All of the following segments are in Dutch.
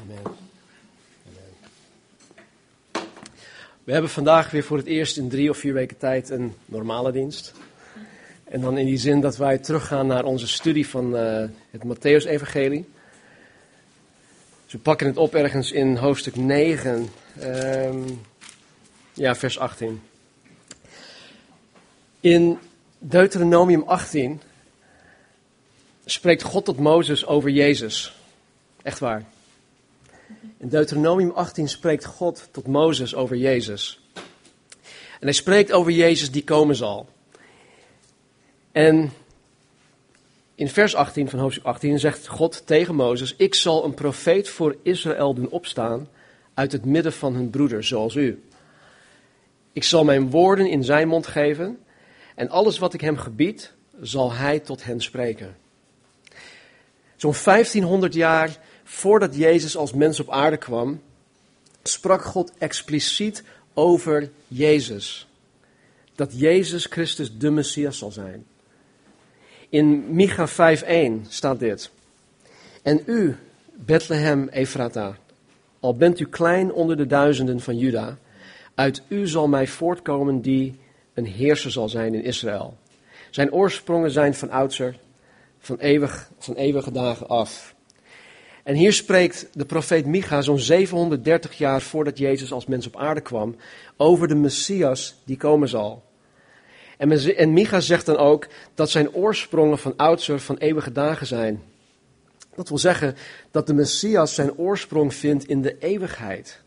Amen. We hebben vandaag weer voor het eerst in drie of vier weken tijd een normale dienst. En dan in die zin dat wij teruggaan naar onze studie van uh, het Matthäus-evangelie. Dus we pakken het op ergens in hoofdstuk 9, um, ja, vers 18. In Deuteronomium 18 spreekt God tot Mozes over Jezus. Echt waar. In Deuteronomium 18 spreekt God tot Mozes over Jezus. En hij spreekt over Jezus die komen zal. En in vers 18 van hoofdstuk 18 zegt God tegen Mozes: Ik zal een profeet voor Israël doen opstaan uit het midden van hun broeders, zoals u. Ik zal mijn woorden in zijn mond geven en alles wat ik hem gebied, zal hij tot hen spreken. Zo'n 1500 jaar voordat Jezus als mens op aarde kwam, sprak God expliciet over Jezus. Dat Jezus Christus de Messias zal zijn. In Micha 5:1 staat dit. En u, Bethlehem Ephrata, al bent u klein onder de duizenden van Juda, uit u zal mij voortkomen die een heerser zal zijn in Israël. Zijn oorsprongen zijn van oudsher, van, eeuwig, van eeuwige dagen af. En hier spreekt de profeet Micha zo'n 730 jaar voordat Jezus als mens op aarde kwam, over de Messias die komen zal. En, Micha zegt dan ook dat zijn oorsprongen van oudsher van eeuwige dagen zijn. Dat wil zeggen dat de Messias zijn oorsprong vindt in de eeuwigheid.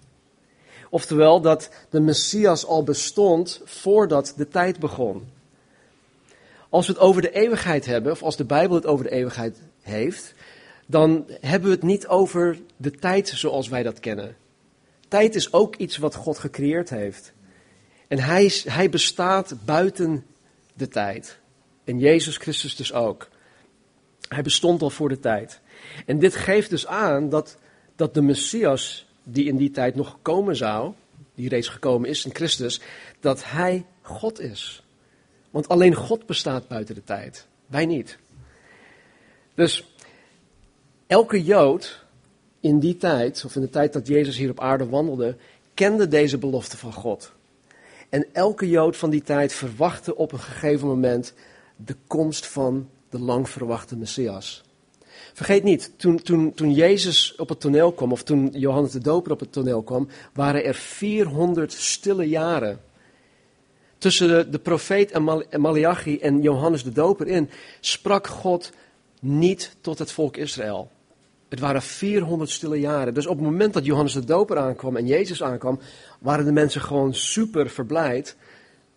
Oftewel dat de Messias al bestond voordat de tijd begon. Als we het over de eeuwigheid hebben, of als de Bijbel het over de eeuwigheid heeft, dan hebben we het niet over de tijd zoals wij dat kennen. Tijd is ook iets wat God gecreëerd heeft. En hij, hij bestaat buiten de tijd. En Jezus Christus dus ook. Hij bestond al voor de tijd. En dit geeft dus aan dat, dat de Messias, die in die tijd nog komen zou, die reeds gekomen is in Christus, dat hij God is. Want alleen God bestaat buiten de tijd. Wij niet. Dus Elke Jood in die tijd, of in de tijd dat Jezus hier op aarde wandelde, kende deze belofte van God. En elke Jood van die tijd verwachtte op een gegeven moment de komst van de lang verwachte Messias. Vergeet niet, toen, toen, toen Jezus op het toneel kwam, of toen Johannes de Doper op het toneel kwam, waren er 400 stille jaren. Tussen de, de profeet en Malachi en Johannes de Doper in sprak God niet tot het volk Israël. Het waren 400 stille jaren. Dus op het moment dat Johannes de Doper aankwam en Jezus aankwam, waren de mensen gewoon super verblijd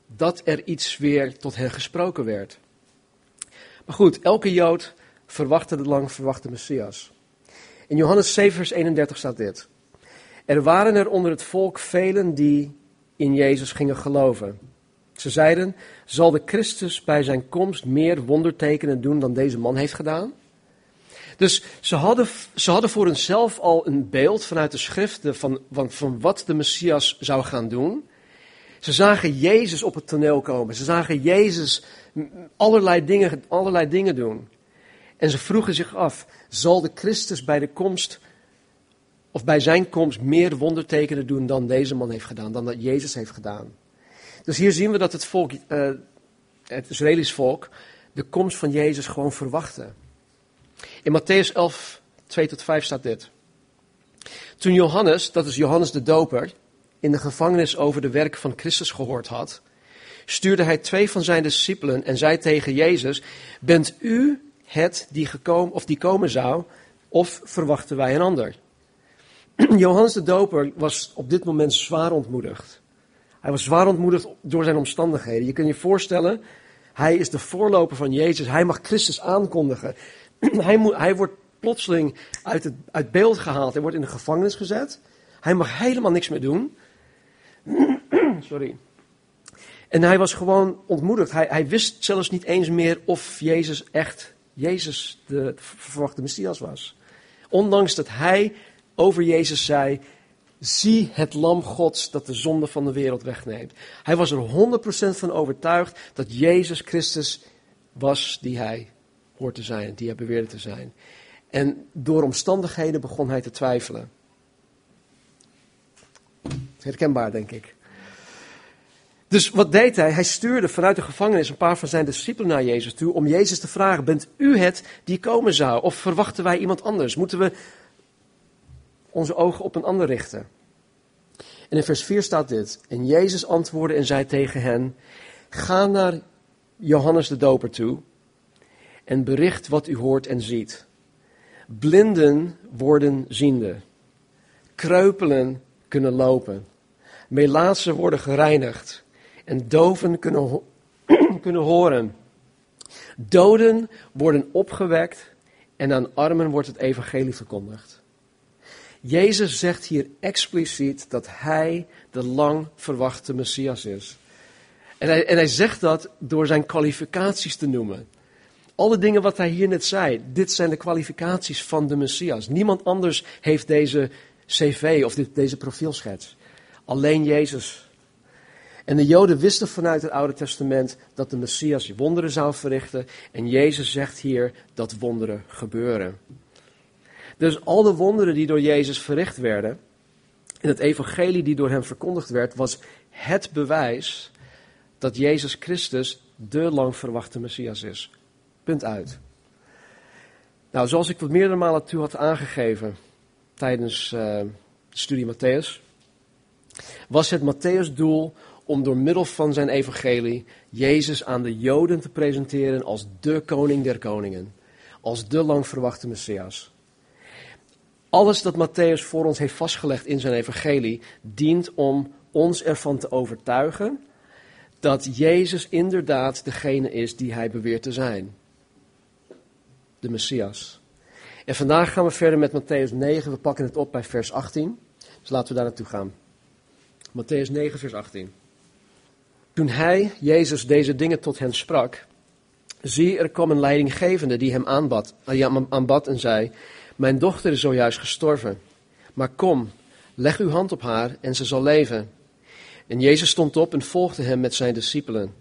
dat er iets weer tot hen gesproken werd. Maar goed, elke Jood verwachtte de lang verwachte Messias. In Johannes 7, vers 31 staat dit. Er waren er onder het volk velen die in Jezus gingen geloven. Ze zeiden, zal de Christus bij zijn komst meer wondertekenen doen dan deze man heeft gedaan? Dus ze hadden, ze hadden voor hunzelf al een beeld vanuit de schriften van, van, van wat de Messias zou gaan doen. Ze zagen Jezus op het toneel komen. Ze zagen Jezus allerlei dingen, allerlei dingen doen. En ze vroegen zich af, zal de Christus bij de komst, of bij zijn komst, meer wondertekenen doen dan deze man heeft gedaan, dan dat Jezus heeft gedaan? Dus hier zien we dat het volk, uh, het Israëlisch volk, de komst van Jezus gewoon verwachtte. In Matthäus 11, 2 tot 5 staat dit. Toen Johannes, dat is Johannes de Doper, in de gevangenis over de werken van Christus gehoord had, stuurde hij twee van zijn discipelen en zei tegen Jezus: Bent u het die, gekomen, of die komen zou, of verwachten wij een ander? Johannes de Doper was op dit moment zwaar ontmoedigd. Hij was zwaar ontmoedigd door zijn omstandigheden. Je kunt je voorstellen, hij is de voorloper van Jezus. Hij mag Christus aankondigen. hij, hij wordt plotseling uit, het, uit beeld gehaald. Hij wordt in de gevangenis gezet. Hij mag helemaal niks meer doen. Sorry. En hij was gewoon ontmoedigd. Hij, hij wist zelfs niet eens meer of Jezus echt Jezus, de verwachte Messias, was. Ondanks dat hij over Jezus zei: Zie het lam Gods dat de zonde van de wereld wegneemt. Hij was er 100% van overtuigd dat Jezus Christus was die hij hoort te zijn, die hij beweerde te zijn. En door omstandigheden begon hij te twijfelen. Herkenbaar, denk ik. Dus wat deed hij? Hij stuurde vanuit de gevangenis een paar van zijn discipelen naar Jezus toe om Jezus te vragen: Bent u het die komen zou? Of verwachten wij iemand anders? Moeten we onze ogen op een ander richten? En in vers 4 staat dit. En Jezus antwoordde en zei tegen hen: Ga naar Johannes de Doper toe en bericht wat u hoort en ziet. Blinden worden ziende, kreupelen kunnen lopen, melaatsen worden gereinigd en doven kunnen, kunnen horen. Doden worden opgewekt en aan armen wordt het evangelie verkondigd. Jezus zegt hier expliciet dat hij de lang verwachte Messias is. En hij, en hij zegt dat door zijn kwalificaties te noemen. Alle dingen wat hij hier net zei, dit zijn de kwalificaties van de Messias. Niemand anders heeft deze cv of dit, deze profielschets. Alleen Jezus. En de Joden wisten vanuit het Oude Testament dat de Messias wonderen zou verrichten. En Jezus zegt hier dat wonderen gebeuren. Dus al de wonderen die door Jezus verricht werden, en het evangelie die door hem verkondigd werd, was het bewijs dat Jezus Christus de lang verwachte Messias is. Punt uit. Nou, zoals ik tot meerdere malen toe had aangegeven tijdens uh, de studie Matthäus, was het Matthäus doel om door middel van zijn evangelie Jezus aan de Joden te presenteren als de koning der koningen, als de lang verwachte Messias. Alles dat Matthäus voor ons heeft vastgelegd in zijn evangelie dient om ons ervan te overtuigen dat Jezus inderdaad degene is die hij beweert te zijn. De Messias. En vandaag gaan we verder met Matthäus 9. We pakken het op bij vers 18. Dus laten we daar naartoe gaan. Matthäus 9, vers 18. Toen hij, Jezus, deze dingen tot hen sprak, zie, er kwam een leidinggevende die hem aanbad, aanbad en zei, mijn dochter is zojuist gestorven, maar kom, leg uw hand op haar en ze zal leven. En Jezus stond op en volgde hem met zijn discipelen.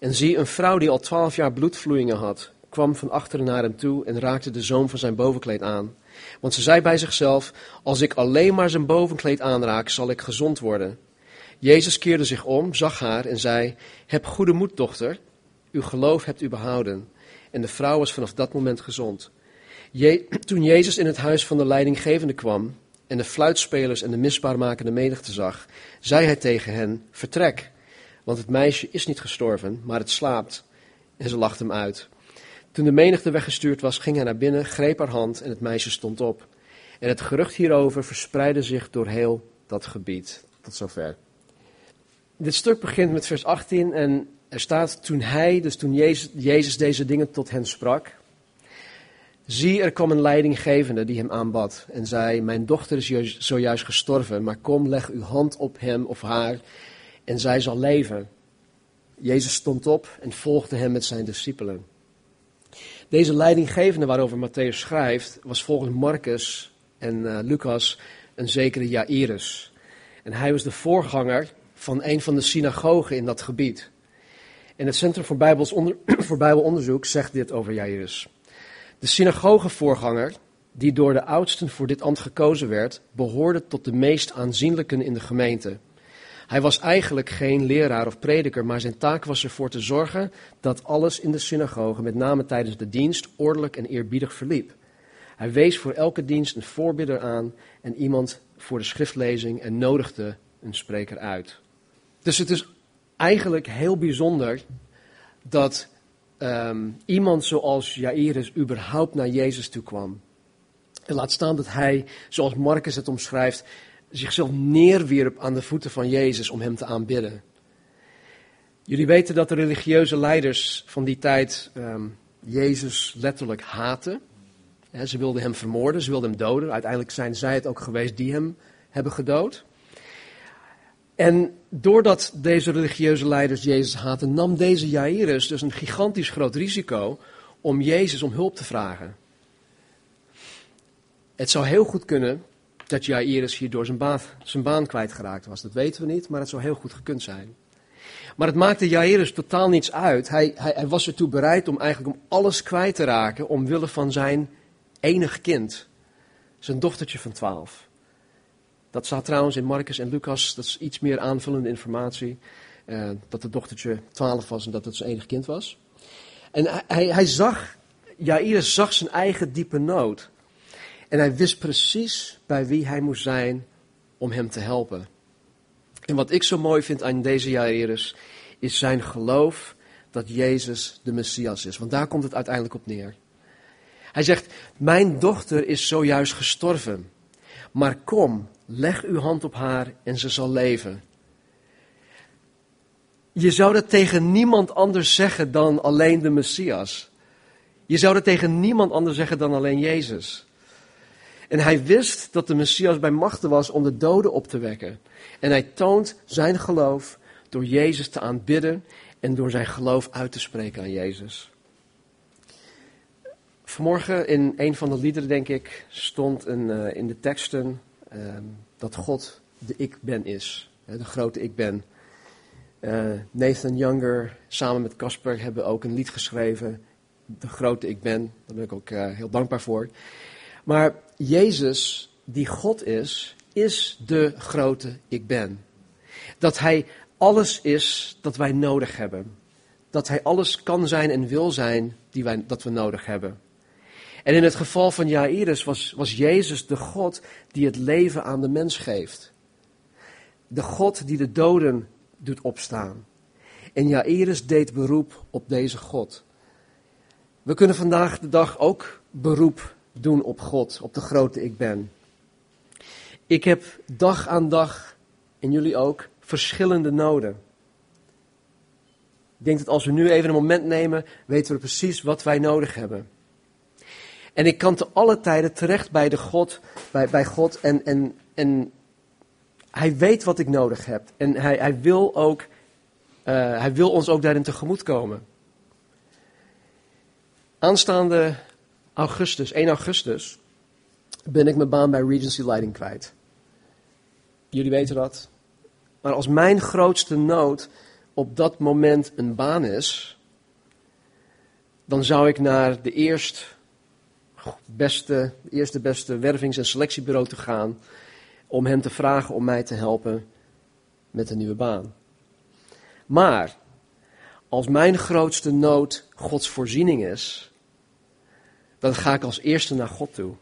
En zie, een vrouw die al twaalf jaar bloedvloeien had, kwam van achteren naar hem toe en raakte de zoom van zijn bovenkleed aan. Want ze zei bij zichzelf, als ik alleen maar zijn bovenkleed aanraak, zal ik gezond worden. Jezus keerde zich om, zag haar en zei, heb goede moed, dochter, uw geloof hebt u behouden. En de vrouw was vanaf dat moment gezond. Toen Jezus in het huis van de leidinggevende kwam en de fluitspelers en de misbaarmakende menigte zag, zei hij tegen hen, vertrek, want het meisje is niet gestorven, maar het slaapt. En ze lachten hem uit. Toen de menigte weggestuurd was, ging hij naar binnen, greep haar hand en het meisje stond op. En het gerucht hierover verspreidde zich door heel dat gebied. Tot zover. Dit stuk begint met vers 18 en er staat toen hij, dus toen Jezus, Jezus deze dingen tot hen sprak. Zie, er kwam een leidinggevende die hem aanbad en zei, mijn dochter is zojuist gestorven, maar kom, leg uw hand op hem of haar en zij zal leven. Jezus stond op en volgde hem met zijn discipelen. Deze leidinggevende waarover Matthäus schrijft, was volgens Marcus en uh, Lucas een zekere Jairus. En hij was de voorganger van een van de synagogen in dat gebied. En het Centrum voor, Bijbels onder, voor Bijbelonderzoek zegt dit over Jairus. De synagogevoorganger, die door de oudsten voor dit ambt gekozen werd, behoorde tot de meest aanzienlijken in de gemeente. Hij was eigenlijk geen leraar of prediker, maar zijn taak was ervoor te zorgen dat alles in de synagoge, met name tijdens de dienst, ordelijk en eerbiedig verliep. Hij wees voor elke dienst een voorbidder aan en iemand voor de schriftlezing en nodigde een spreker uit. Dus het is eigenlijk heel bijzonder dat um, iemand zoals Jairus überhaupt naar Jezus toe kwam. En laat staan dat hij, zoals Marcus het omschrijft, zichzelf neerwierp aan de voeten van Jezus om hem te aanbidden. Jullie weten dat de religieuze leiders van die tijd um, Jezus letterlijk haten. ze wilden hem vermoorden, ze wilden hem doden. Uiteindelijk zijn zij het ook geweest die hem hebben gedood. En doordat deze religieuze leiders Jezus haten, nam deze Jairus dus een gigantisch groot risico om Jezus om hulp te vragen. Het zou heel goed kunnen dat Jairus hierdoor zijn baan, zijn baan kwijtgeraakt was. Dat weten we niet, maar het zou heel goed gekund zijn. Maar het maakte Jairus totaal niets uit. Hij, hij, hij was ertoe bereid om eigenlijk om alles kwijt te raken omwille van zijn enig kind. Zijn dochtertje van twaalf. Dat staat trouwens in Marcus en Lucas, dat is iets meer aanvullende informatie. Uh, dat het dochtertje 12 was en dat het zijn enig kind was. En hij, hij zag, Jairus zag zijn eigen diepe nood. En hij wist precies bij wie hij moest zijn om hem te helpen. En wat ik zo mooi vind aan deze Jairus, is zijn geloof dat Jezus de Messias is. Want daar komt het uiteindelijk op neer. Hij zegt, mijn dochter is zojuist gestorven. Maar kom, leg uw hand op haar en ze zal leven. Je zou dat tegen niemand anders zeggen dan alleen de Messias. Je zou dat tegen niemand anders zeggen dan alleen Jezus. En hij wist dat de Messias bij machten was om de doden op te wekken. En hij toont zijn geloof door Jezus te aanbidden en door zijn geloof uit te spreken aan Jezus. Vanmorgen in een van de liederen, denk ik, stond een, uh, in de teksten uh, dat God de ik ben is. De grote ik ben. Uh, Nathan Younger samen met Casper hebben ook een lied geschreven. De grote ik ben. Daar ben ik ook uh, heel dankbaar voor. Maar Jezus, die God is, is de grote ik ben. Dat hij alles is dat wij nodig hebben. Dat hij alles kan zijn en wil zijn die wij, dat we nodig hebben. En in het geval van Jairus was, was Jezus de God die het leven aan de mens geeft. De God die de doden doet opstaan. En Jairus deed beroep op deze God. We kunnen vandaag de dag ook beroep doen op God, op de grote ik ben. Ik heb dag aan dag, en jullie ook, verschillende noden. Ik denk dat als we nu even een moment nemen, weten we precies wat wij nodig hebben. En ik kan te alle tijden terecht bij, de God, bij, bij God en, en, en hij weet wat ik nodig heb. En hij, hij, wil ook, uh, hij wil ons ook daarin tegemoet komen. Aanstaande augustus, 1 augustus, ben ik mijn baan bij Regency Lighting kwijt. Jullie weten dat. Maar als mijn grootste nood op dat moment een baan is, dan zou ik naar de eerst beste, eerste beste wervings- en selectiebureau te gaan om hen te vragen om mij te helpen met een nieuwe baan. Maar als mijn grootste nood Gods voorziening is, dan ga ik als eerste naar God toe.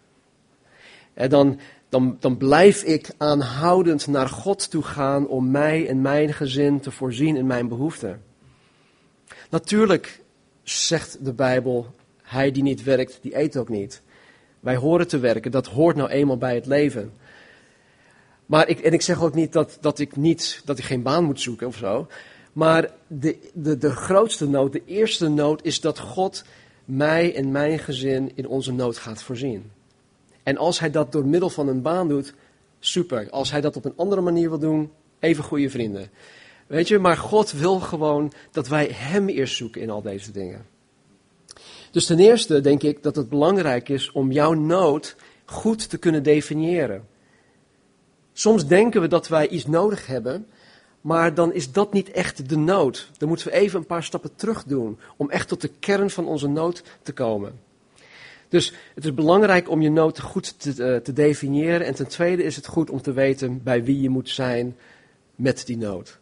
En dan, dan, dan blijf ik aanhoudend naar God toe gaan om mij en mijn gezin te voorzien in mijn behoeften. Natuurlijk zegt de Bijbel, hij die niet werkt, die eet ook niet. Wij horen te werken, dat hoort nou eenmaal bij het leven. Maar ik, en ik zeg ook niet dat, dat, ik niet dat ik geen baan moet zoeken of zo. Maar de, de, de grootste nood, de eerste nood, is dat God mij en mijn gezin in onze nood gaat voorzien. En als hij dat door middel van een baan doet, super. Als hij dat op een andere manier wil doen, even goede vrienden. Weet je, maar God wil gewoon dat wij Hem eerst zoeken in al deze dingen. Dus ten eerste denk ik dat het belangrijk is om jouw nood goed te kunnen definiëren. Soms denken we dat wij iets nodig hebben, maar dan is dat niet echt de nood. Dan moeten we even een paar stappen terug doen om echt tot de kern van onze nood te komen. Dus het is belangrijk om je nood goed te, uh, te definiëren. En ten tweede is het goed om te weten bij wie je moet zijn met die nood.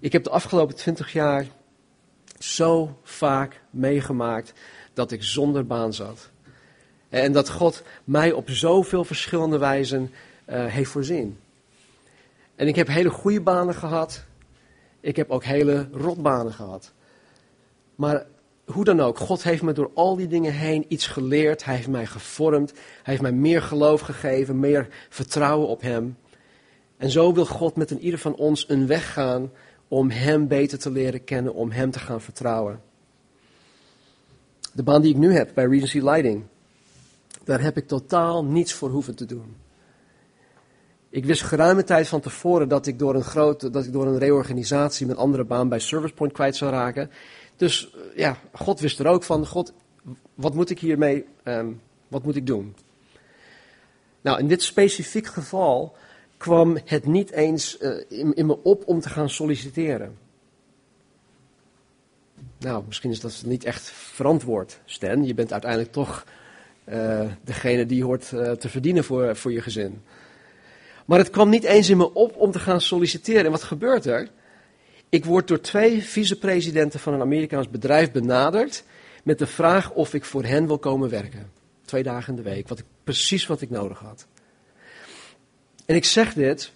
Ik heb de afgelopen twintig jaar zo vaak meegemaakt dat ik zonder baan zat. En dat God mij op zoveel verschillende wijzen uh, heeft voorzien. En ik heb hele goede banen gehad. Ik heb ook hele rotbanen gehad. Maar hoe dan ook, God heeft me door al die dingen heen iets geleerd. Hij heeft mij gevormd. Hij heeft mij meer geloof gegeven, meer vertrouwen op Hem. En zo wil God met een ieder van ons een weg gaan om Hem beter te leren kennen, om Hem te gaan vertrouwen. De baan die ik nu heb bij Regency Lighting, daar heb ik totaal niets voor hoeven te doen. Ik wist geruime tijd van tevoren dat ik door een, grote, dat ik door een reorganisatie mijn andere baan bij Service Point kwijt zou raken. Dus eh, ja, God wist er ook van, God, wat moet ik hiermee, um, wat moet ik doen? Nou, in dit specifiek geval kwam het niet eens uh, in, me op om te gaan solliciteren. Nou, misschien is dat niet echt verantwoord, Stan. Je bent uiteindelijk toch uh, degene die hoort te verdienen voor, voor je gezin. Maar het kwam niet eens in me op om te gaan solliciteren. En wat gebeurt er? Ik word door twee vicepresidenten van een Amerikaans bedrijf benaderd met de vraag of ik voor hen wil komen werken. Twee dagen in de week, wat ik, precies wat ik nodig had. En ik zeg dit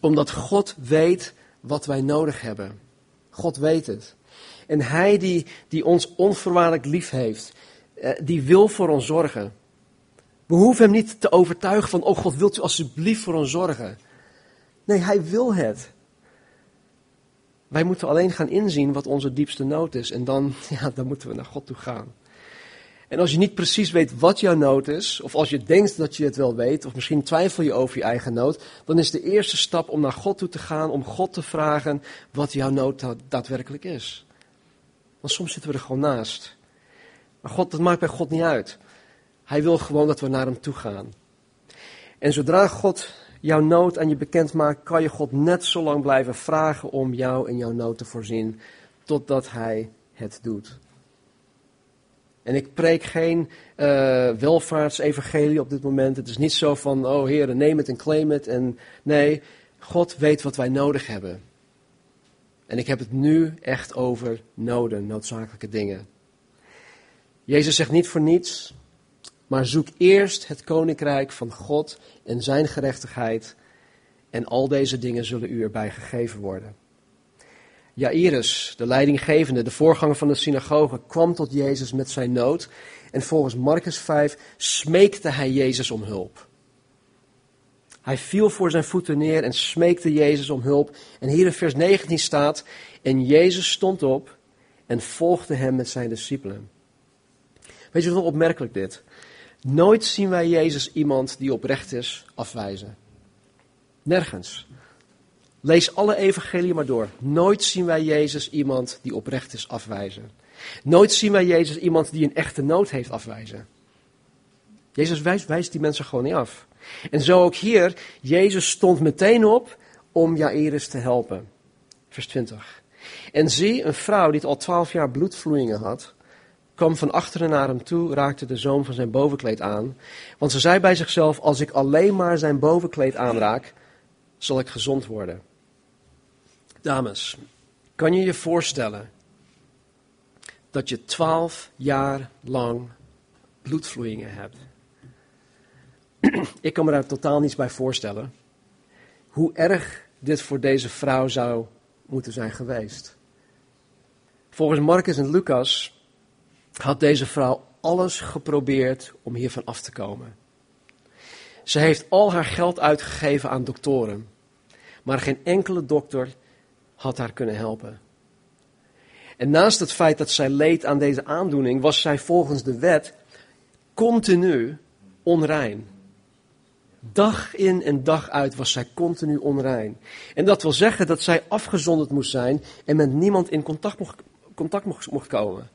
omdat God weet wat wij nodig hebben. God weet het. En Hij die, die ons onvoorwaardelijk lief heeft, eh, die wil voor ons zorgen. We hoeven Hem niet te overtuigen van, oh God, wilt u alsjeblieft voor ons zorgen? Nee, Hij wil het. Wij moeten alleen gaan inzien wat onze diepste nood is. En dan, ja, dan moeten we naar God toe gaan. En als je niet precies weet wat jouw nood is, of als je denkt dat je het wel weet, of misschien twijfel je over je eigen nood, dan is de eerste stap om naar God toe te gaan, om God te vragen wat jouw nood daadwerkelijk is. Want soms zitten we er gewoon naast. Maar God, dat maakt bij God niet uit. Hij wil gewoon dat we naar Hem toe gaan. En zodra God jouw nood aan je bekend maakt, kan je God net zo lang blijven vragen om jou in jouw nood te voorzien, totdat Hij het doet. En ik preek geen uh, welvaartsevangelie op dit moment. Het is niet zo van, oh Heer, neem het en claim het. En nee, God weet wat wij nodig hebben. En ik heb het nu echt over noden, noodzakelijke dingen. Jezus zegt niet voor niets, maar zoek eerst het koninkrijk van God en zijn gerechtigheid. En al deze dingen zullen u erbij gegeven worden. Jairus, de leidinggevende, de voorganger van de synagoge, kwam tot Jezus met zijn nood. En volgens Marcus 5 smeekte hij Jezus om hulp. Hij viel voor zijn voeten neer en smeekte Jezus om hulp. En hier in vers 19 staat: En Jezus stond op en volgde hem met zijn discipelen. Weet je wat opmerkelijk dit? Nooit zien wij Jezus iemand die oprecht is afwijzen. Nergens. Lees alle evangelieën maar door. Nooit zien wij Jezus iemand die oprecht is afwijzen. Nooit zien wij Jezus iemand die een echte nood heeft afwijzen. Jezus wijst, wijst die mensen gewoon niet af. En zo ook hier, Jezus stond meteen op om Jairus te helpen. Vers 20. En zie, een vrouw die al twaalf jaar bloedvloeien had, kwam van achteren naar hem toe, raakte de zoom van zijn bovenkleed aan. Want ze zei bij zichzelf, als ik alleen maar zijn bovenkleed aanraak, zal ik gezond worden. Dames, kan je je voorstellen dat je twaalf jaar lang bloedvloeien hebt? Ik kan me daar totaal niets bij voorstellen. Hoe erg dit voor deze vrouw zou moeten zijn geweest. Volgens Marcus en Lucas had deze vrouw alles geprobeerd om hiervan af te komen. Ze heeft al haar geld uitgegeven aan doktoren, maar geen enkele dokter had haar kunnen helpen. En naast het feit dat zij leed aan deze aandoening, was zij volgens de wet continu onrein. Dag in en dag uit was zij continu onrein. En dat wil zeggen dat zij afgezonderd moest zijn en met niemand in contact mocht, contact mocht, komen.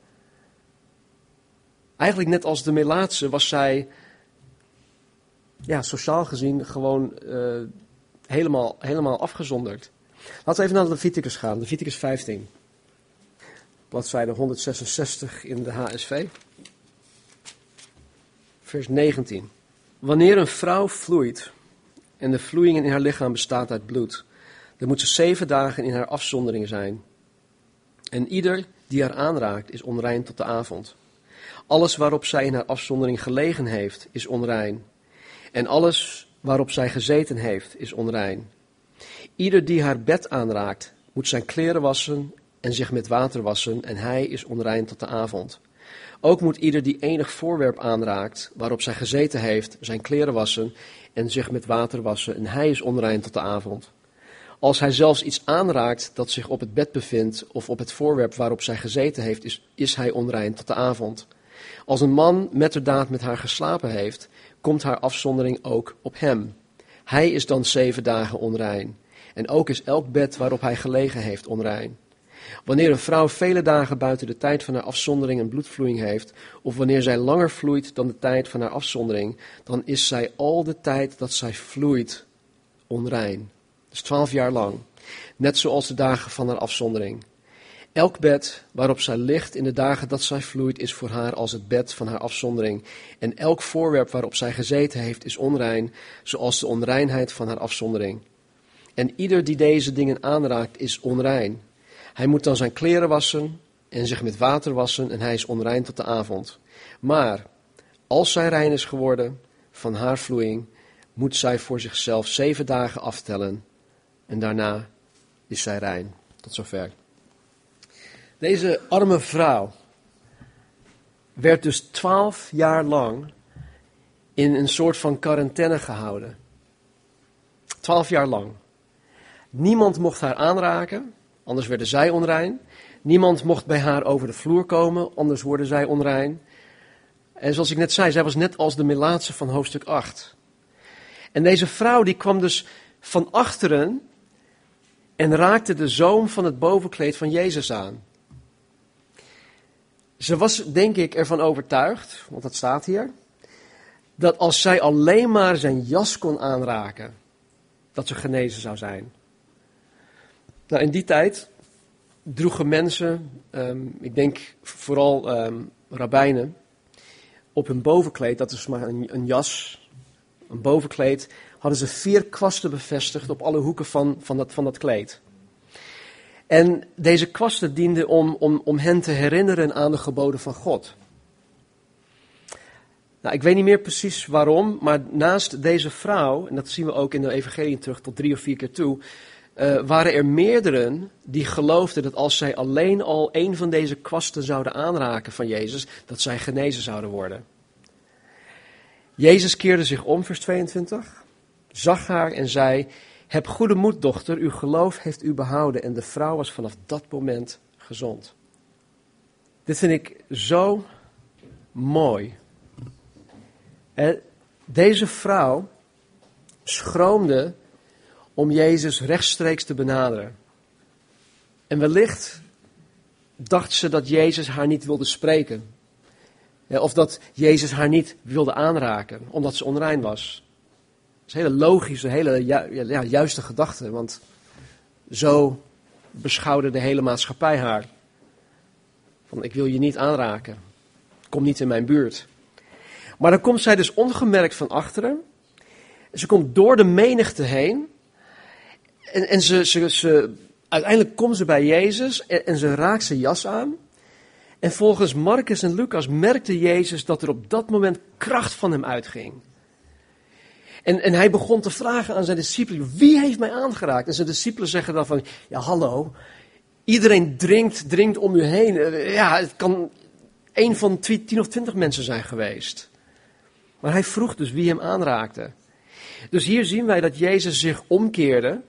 Eigenlijk net als de Melaatse was zij, ja, sociaal gezien gewoon uh, helemaal, helemaal afgezonderd. Laten we even naar de Leviticus gaan, Leviticus 15. Bladzijde 166 in de HSV. Vers 19. Wanneer een vrouw vloeit en de vloeiing in haar lichaam bestaat uit bloed, dan moet ze zeven dagen in haar afzondering zijn. En ieder die haar aanraakt is onrein tot de avond. Alles waarop zij in haar afzondering gelegen heeft, is onrein. En alles waarop zij gezeten heeft, is onrein. Ieder die haar bed aanraakt, moet zijn kleren wassen en zich met water wassen, en hij is onrein tot de avond. Ook moet ieder die enig voorwerp aanraakt waarop zij gezeten heeft, zijn kleren wassen en zich met water wassen, en hij is onrein tot de avond. Als hij zelfs iets aanraakt dat zich op het bed bevindt of op het voorwerp waarop zij gezeten heeft, is, is hij onrein tot de avond. Als een man metterdaad met haar geslapen heeft, komt haar afzondering ook op hem. Hij is dan zeven dagen onrein. En ook is elk bed waarop hij gelegen heeft onrein. Wanneer een vrouw vele dagen buiten de tijd van haar afzondering een bloedvloeiing heeft, of wanneer zij langer vloeit dan de tijd van haar afzondering, dan is zij al de tijd dat zij vloeit onrein. Dus twaalf jaar lang. Net zoals de dagen van haar afzondering. Elk bed waarop zij ligt in de dagen dat zij vloeit, is voor haar als het bed van haar afzondering. En elk voorwerp waarop zij gezeten heeft, is onrein, zoals de onreinheid van haar afzondering. En ieder die deze dingen aanraakt, is onrein. Hij moet dan zijn kleren wassen en zich met water wassen, en hij is onrein tot de avond. Maar als zij rein is geworden van haar vloeiing, moet zij voor zichzelf zeven dagen aftellen, en daarna is zij rein. Tot zover. Deze arme vrouw werd dus twaalf jaar lang in een soort van quarantaine gehouden. Twaalf jaar lang. Niemand mocht haar aanraken, anders werden zij onrein. Niemand mocht bij haar over de vloer komen, anders worden zij onrein. En zoals ik net zei, zij was net als de Melaatse van hoofdstuk 8. En deze vrouw die kwam dus van achteren en raakte de zoom van het bovenkleed van Jezus aan. Ze was, denk ik, ervan overtuigd, want dat staat hier, dat als zij alleen maar zijn jas kon aanraken, dat ze genezen zou zijn. Nou, in die tijd droegen mensen, ehm, ik denk vooral um, rabbijnen, op hun bovenkleed, dat is maar een, een, jas, een bovenkleed, hadden ze vier kwasten bevestigd op alle hoeken van, van, dat, van dat kleed. En deze kwasten dienden om, om, om hen te herinneren aan de geboden van God. Nou, ik weet niet meer precies waarom, maar naast deze vrouw, en dat zien we ook in de evangelie terug tot drie of vier keer toe, uh, waren er meerdere die geloofden dat als zij alleen al een van deze kwasten zouden aanraken van Jezus, dat zij genezen zouden worden. Jezus keerde zich om, vers 22, zag haar en zei, heb goede moed, dochter, uw geloof heeft u behouden. En de vrouw was vanaf dat moment gezond. Dit vind ik zo mooi. Deze vrouw schroomde om Jezus rechtstreeks te benaderen. En wellicht dacht ze dat Jezus haar niet wilde spreken. Of dat Jezus haar niet wilde aanraken, omdat ze onrein was. Is een hele logische, hele ja, juiste gedachte, want zo beschouwde de hele maatschappij haar. Van ik wil je niet aanraken, kom niet in mijn buurt. Maar dan komt zij dus ongemerkt van achteren. Ze komt door de menigte heen. En, en ze, ze, uiteindelijk komt ze bij Jezus en, en ze raakt zijn jas aan. En volgens Marcus en Lucas merkte Jezus dat er op dat moment kracht van hem uitging. En, en hij begon te vragen aan zijn discipelen, wie heeft mij aangeraakt? En zijn discipelen zeggen dan van, ja hallo, iedereen dringt, dringt om u heen. Eh, ja, het kan een van tien of twintig mensen zijn geweest. Maar hij vroeg dus wie hem aanraakte. Dus hier zien wij dat Jezus zich omkeerde,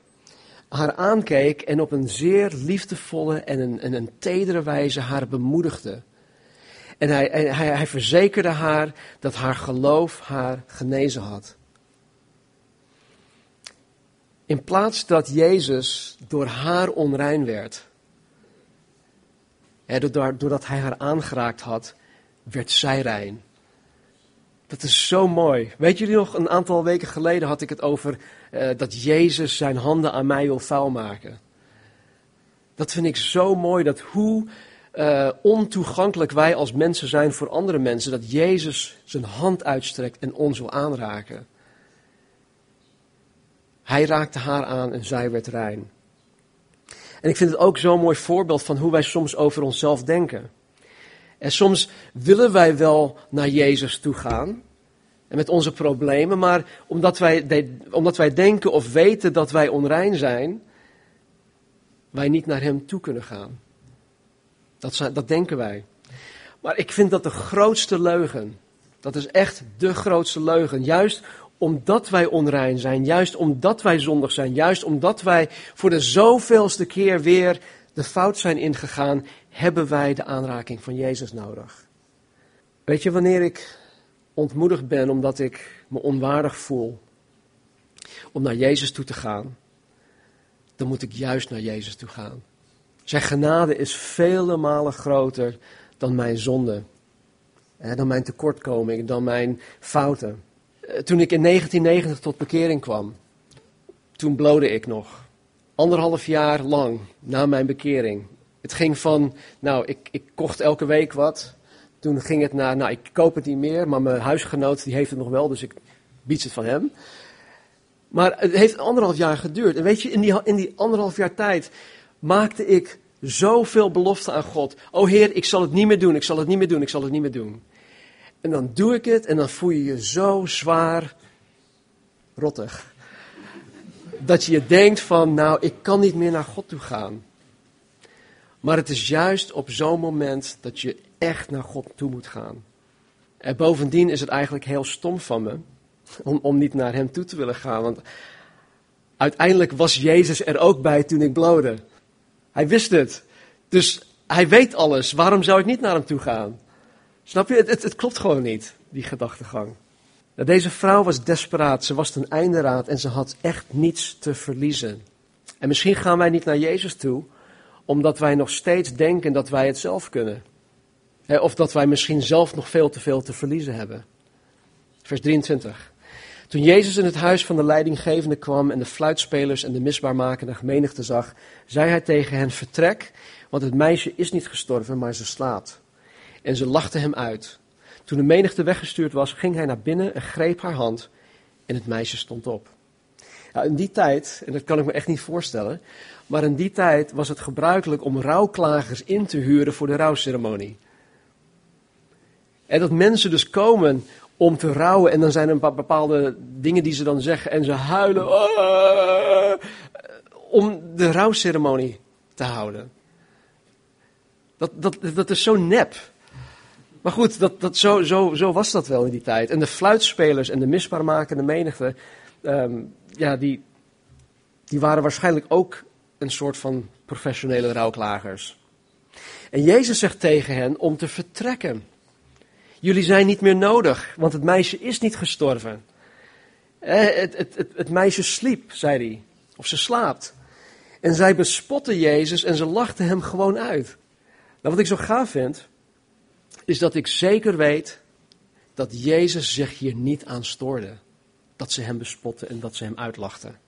haar aankeek en op een zeer liefdevolle en een, en een tedere wijze haar bemoedigde. En hij, hij, hij verzekerde haar dat haar geloof haar genezen had. In plaats dat Jezus door haar onrein werd, doordat hij haar aangeraakt had, werd zij rein. Dat is zo mooi. Weet jullie nog, een aantal weken geleden had ik het over uh, dat Jezus zijn handen aan mij wil vuil maken. Dat vind ik zo mooi, dat hoe uh, ontoegankelijk wij als mensen zijn voor andere mensen, dat Jezus zijn hand uitstrekt en ons wil aanraken. Hij raakte haar aan en zij werd rein. En ik vind het ook zo'n mooi voorbeeld van hoe wij soms over onszelf denken. En soms willen wij wel naar Jezus toe gaan. En met onze problemen, maar omdat wij, omdat wij denken of weten dat wij onrein zijn, wij niet naar Hem toe kunnen gaan. Dat, dat denken wij. Maar ik vind dat de grootste leugen. Dat is echt de grootste leugen. Juist omdat wij onrein zijn, juist omdat wij zondig zijn, juist omdat wij voor de zoveelste keer weer de fout zijn ingegaan, hebben wij de aanraking van Jezus nodig. Weet je, wanneer ik ontmoedigd ben omdat ik me onwaardig voel om naar Jezus toe te gaan, dan moet ik juist naar Jezus toe gaan. Zijn genade is vele malen groter dan mijn zonde, dan mijn tekortkoming, dan mijn fouten. Eh, toen ik in 1990 tot bekering kwam, toen blode ik nog. Anderhalf jaar lang na mijn bekering Het ging van, nou, ik, ik kocht elke week wat. Toen ging het naar, nou, ik koop het niet meer, maar mijn huisgenoot die heeft het nog wel, dus ik bied het van hem. Maar het heeft anderhalf jaar geduurd. En weet je, in die, in die anderhalf jaar tijd maakte ik zoveel beloften aan God. O Heer, ik zal het niet meer doen, ik zal het niet meer doen, ik zal het niet meer doen. En dan doe ik het en dan voel je je zo zwaar rottig. Dat je denkt van, nou, ik kan niet meer naar God toe gaan. Maar het is juist op zo'n moment dat je echt naar God toe moet gaan. En bovendien is het eigenlijk heel stom van me om, om niet naar Hem toe te willen gaan. Want uiteindelijk was Jezus er ook bij toen ik blode. Hij wist het. Dus hij weet alles. Waarom zou ik niet naar hem toe gaan? Snap je? Het, het, klopt gewoon niet, die gedachtegang. Deze vrouw was desperaat. Ze was ten einde raad en ze had echt niets te verliezen. En misschien gaan wij niet naar Jezus toe, omdat wij nog steeds denken dat wij het zelf kunnen. Of dat wij misschien zelf nog veel te veel te verliezen hebben. Vers 23. Toen Jezus in het huis van de leidinggevende kwam en de fluitspelers en de misbaarmakende menigte zag, zei hij tegen hen: Vertrek, want het meisje is niet gestorven, maar ze slaapt. En ze lachten hem uit. Toen de menigte weggestuurd was, ging hij naar binnen en greep haar hand en het meisje stond op. In die tijd, en dat kan ik me echt niet voorstellen, maar in die tijd was het gebruikelijk om rouwklagers in te huren voor de rouwceremonie. En dat mensen dus komen om te rouwen. En dan zijn er bepaalde dingen die ze dan zeggen. En ze huilen. Ah, om de rouwceremonie te houden. Dat, dat, dat is zo nep. Maar goed, dat, dat, zo, zo, zo was dat wel in die tijd. En de fluitspelers en de misbaarmakende menigte. Um, ja, die, die waren waarschijnlijk ook een soort van professionele rouwklagers. En Jezus zegt tegen hen om te vertrekken. Jullie zijn niet meer nodig, want het meisje is niet gestorven. Eh, het, het, het, het meisje sliep, zei hij. Of ze slaapt. En zij bespotten Jezus en ze lachten hem gewoon uit. Nou, wat ik zo gaaf vind, is dat ik zeker weet dat Jezus zich hier niet aan stoorde. Dat ze hem bespotten en dat ze hem uitlachten.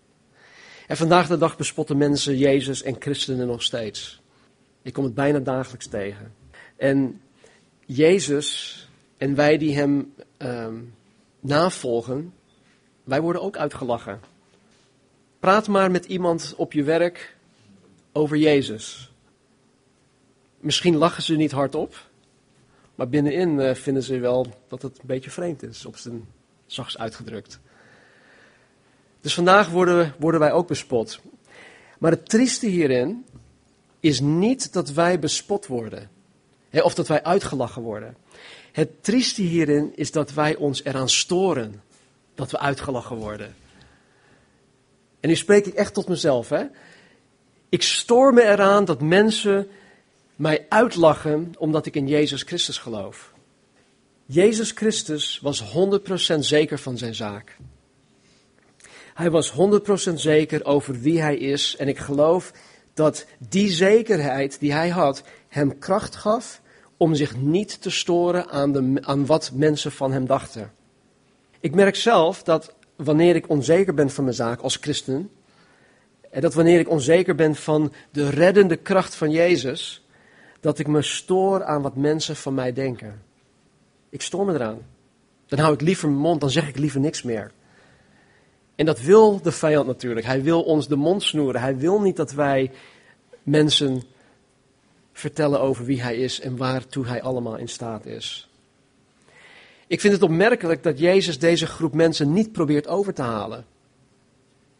En vandaag de dag bespotten mensen Jezus en christenen nog steeds. Ik kom het bijna dagelijks tegen. En Jezus en wij die hem um, navolgen, wij worden ook uitgelachen. Praat maar met iemand op je werk over Jezus. Misschien lachen ze niet hardop, maar binnenin uh, vinden ze wel dat het een beetje vreemd is, op zijn zachts uitgedrukt. Dus vandaag worden, worden wij ook bespot. Maar het trieste hierin is niet dat wij bespot worden. Hè, of dat wij uitgelachen worden. Het trieste hierin is dat wij ons eraan storen dat we uitgelachen worden. En nu spreek ik echt tot mezelf. Hè? Ik stoor me eraan dat mensen mij uitlachen omdat ik in Jezus Christus geloof. Jezus Christus was 100% zeker van zijn zaak. Hij was 100% zeker over wie hij is en ik geloof dat die zekerheid die hij had hem kracht gaf om zich niet te storen aan, de, aan wat mensen van hem dachten. Ik merk zelf dat wanneer ik onzeker ben van mijn zaak als christen, en dat wanneer ik onzeker ben van de reddende kracht van Jezus, dat ik me stoor aan wat mensen van mij denken. Ik stoor me eraan. Dan hou ik liever mijn mond, dan zeg ik liever niks meer. En dat wil de vijand natuurlijk. Hij wil ons de mond snoeren. Hij wil niet dat wij mensen vertellen over wie hij is en waartoe hij allemaal in staat is. Ik vind het opmerkelijk dat Jezus deze groep mensen niet probeert over te halen.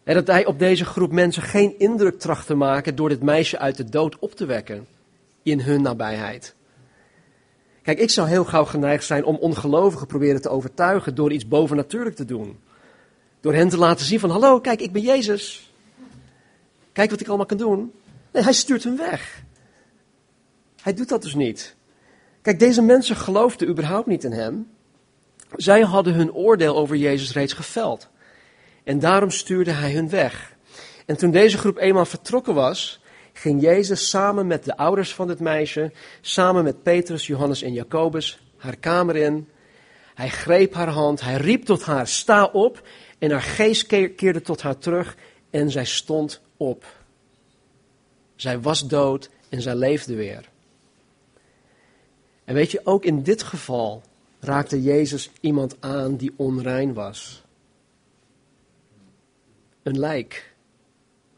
En dat hij op deze groep mensen geen indruk tracht te maken door dit meisje uit de dood op te wekken in hun nabijheid. Kijk, ik zou heel gauw geneigd zijn om ongelovigen proberen te overtuigen door iets bovennatuurlijk te doen. Door hen te laten zien van, hallo, kijk, ik ben Jezus. Kijk wat ik allemaal kan doen. Nee, hij stuurt hen weg. Hij doet dat dus niet. Kijk, deze mensen geloofden überhaupt niet in hem. Zij hadden hun oordeel over Jezus reeds geveld. En daarom stuurde hij hun weg. En toen deze groep eenmaal vertrokken was, ging Jezus samen met de ouders van dit meisje, samen met Petrus, Johannes en Jacobus, haar kamer in. Hij greep haar hand, hij riep tot haar, sta op. En haar geest keerde tot haar terug en zij stond op. Zij was dood en zij leefde weer. En weet je, ook in dit geval raakte Jezus iemand aan die onrein was. Een lijk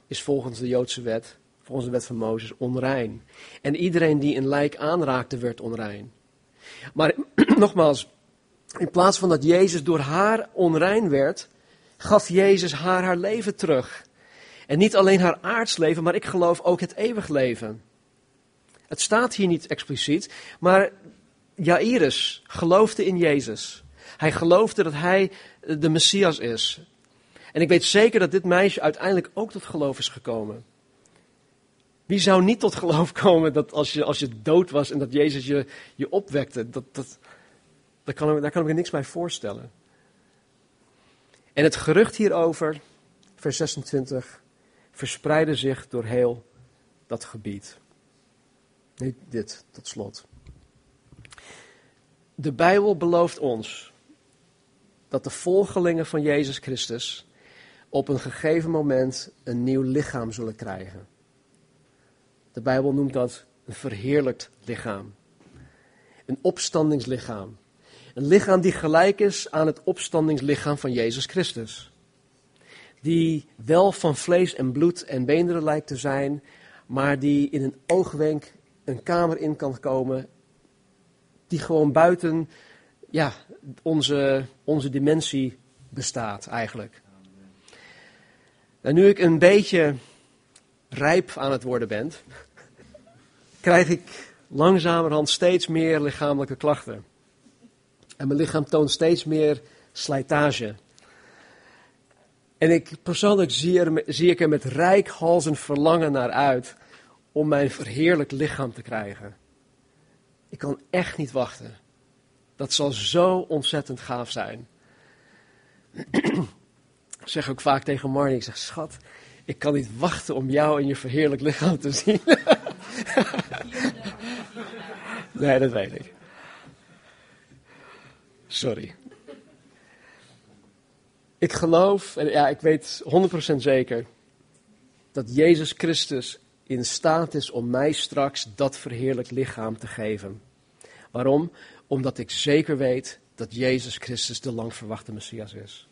is volgens de Joodse wet, volgens de wet van Mozes, onrein. En iedereen die een lijk aanraakte, werd onrein. Maar nogmaals, in plaats van dat Jezus door haar onrein werd, gaf Jezus haar haar leven terug. En niet alleen haar aards leven, maar ik geloof ook het eeuwig leven. Het staat hier niet expliciet, maar Jairus geloofde in Jezus. Hij geloofde dat hij de Messias is. En ik weet zeker dat dit meisje uiteindelijk ook tot geloof is gekomen. Wie zou niet tot geloof komen dat als je, als je dood was en dat Jezus je, je opwekte? Dat, dat, daar, kan daar kan ik me niks bij voorstellen. En het gerucht hierover, vers 26, verspreidde zich door heel dat gebied. Nu dit tot slot. De Bijbel belooft ons dat de volgelingen van Jezus Christus op een gegeven moment een nieuw lichaam zullen krijgen. De Bijbel noemt dat een verheerlijkt lichaam. Een opstandingslichaam. Een lichaam die gelijk is aan het opstandingslichaam van Jezus Christus. Die wel van vlees en bloed en beenderen lijkt te zijn, maar die in een oogwenk een kamer in kan komen. Die gewoon buiten ja, onze, onze dimensie bestaat eigenlijk. Nou, nu ik een beetje rijp aan het worden ben, krijg ik langzamerhand steeds meer lichamelijke klachten. En mijn lichaam toont steeds meer slijtage. En ik persoonlijk zie, er, zie ik er met rijkhalsend verlangen naar uit om mijn verheerlijk lichaam te krijgen. Ik kan echt niet wachten. Dat zal zo ontzettend gaaf zijn. ik zeg ook vaak tegen Marnie, ik zeg, schat, ik kan niet wachten om jou in je verheerlijk lichaam te zien. nee, dat weet ik. Sorry. Ik geloof, en ja, ik weet 100% zeker, dat Jezus Christus in staat is om mij straks dat verheerlijk lichaam te geven. Waarom? Omdat ik zeker weet dat Jezus Christus de lang verwachte Messias is.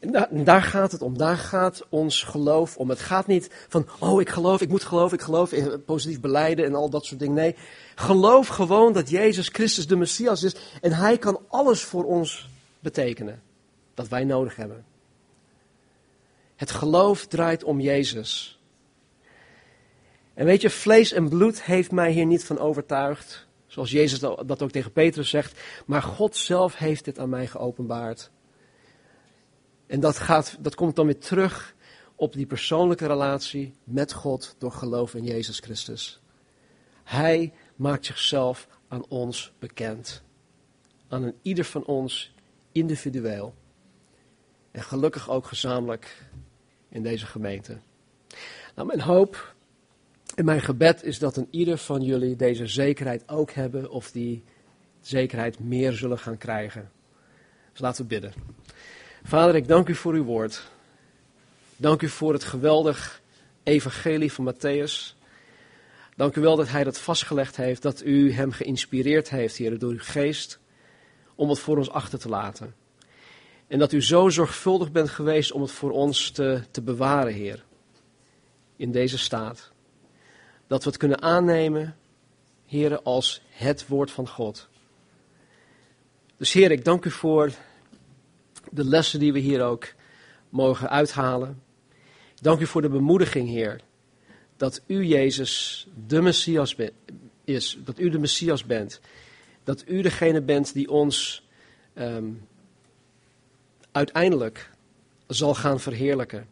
En daar, gaat het om. Daar gaat ons geloof om. Het gaat niet van, oh ik geloof, ik moet geloven, ik geloof, positief beleiden en al dat soort dingen. Nee, geloof gewoon dat Jezus Christus de Messias is en Hij kan alles voor ons betekenen dat wij nodig hebben. Het geloof draait om Jezus. En weet je, vlees en bloed heeft mij hier niet van overtuigd. Zoals Jezus dat ook tegen Petrus zegt. Maar God zelf heeft dit aan mij geopenbaard. En dat, gaat, dat komt dan weer terug op die persoonlijke relatie met God door geloof in Jezus Christus. Hij maakt zichzelf aan ons bekend. Aan een ieder van ons individueel. En gelukkig ook gezamenlijk in deze gemeente. Nou, mijn hoop en mijn gebed is dat een ieder van jullie deze zekerheid ook hebben of die zekerheid meer zullen gaan krijgen. Dus laten we bidden. Vader, ik dank u voor uw woord. Dank u voor het geweldig evangelie van Matthäus. Dank u wel dat hij dat vastgelegd heeft, dat u hem geïnspireerd heeft, Heer, door uw geest, om het voor ons achter te laten. En dat u zo zorgvuldig bent geweest om het voor ons te, te bewaren, Heer, in deze staat. Dat we het kunnen aannemen, Heer, als het woord van God. Dus Heer, ik dank u voor de lessen die we hier ook mogen uithalen. Dank u voor de bemoediging, Heer, dat u Jezus de Messias is, dat u de Messias bent, dat u degene bent die ons ehm, uiteindelijk zal gaan verheerlijken.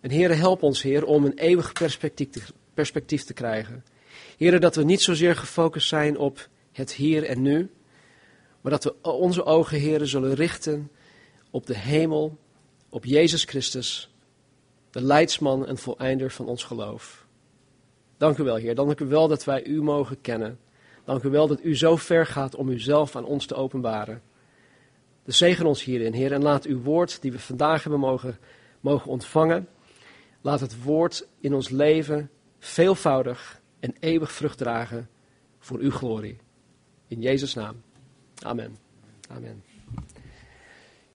En Heer, help ons, Heer, om een eeuwig perspectief te, perspectief te krijgen. Heer, dat we niet zozeer gefocust zijn op het hier en nu, maar dat we onze ogen, heren, zullen richten op de hemel, op Jezus Christus, de leidsman en voleinder van ons geloof. Dank u wel, Heer. Dank u wel dat wij u mogen kennen. Dank u wel dat u zo ver gaat om uzelf aan ons te openbaren. De zegen ons hierin, Heer, en laat uw woord die we vandaag hebben mogen, mogen ontvangen, laat het woord in ons leven veelvoudig en eeuwig vrucht dragen voor uw glorie. In Jezus' naam. Amen. Amen.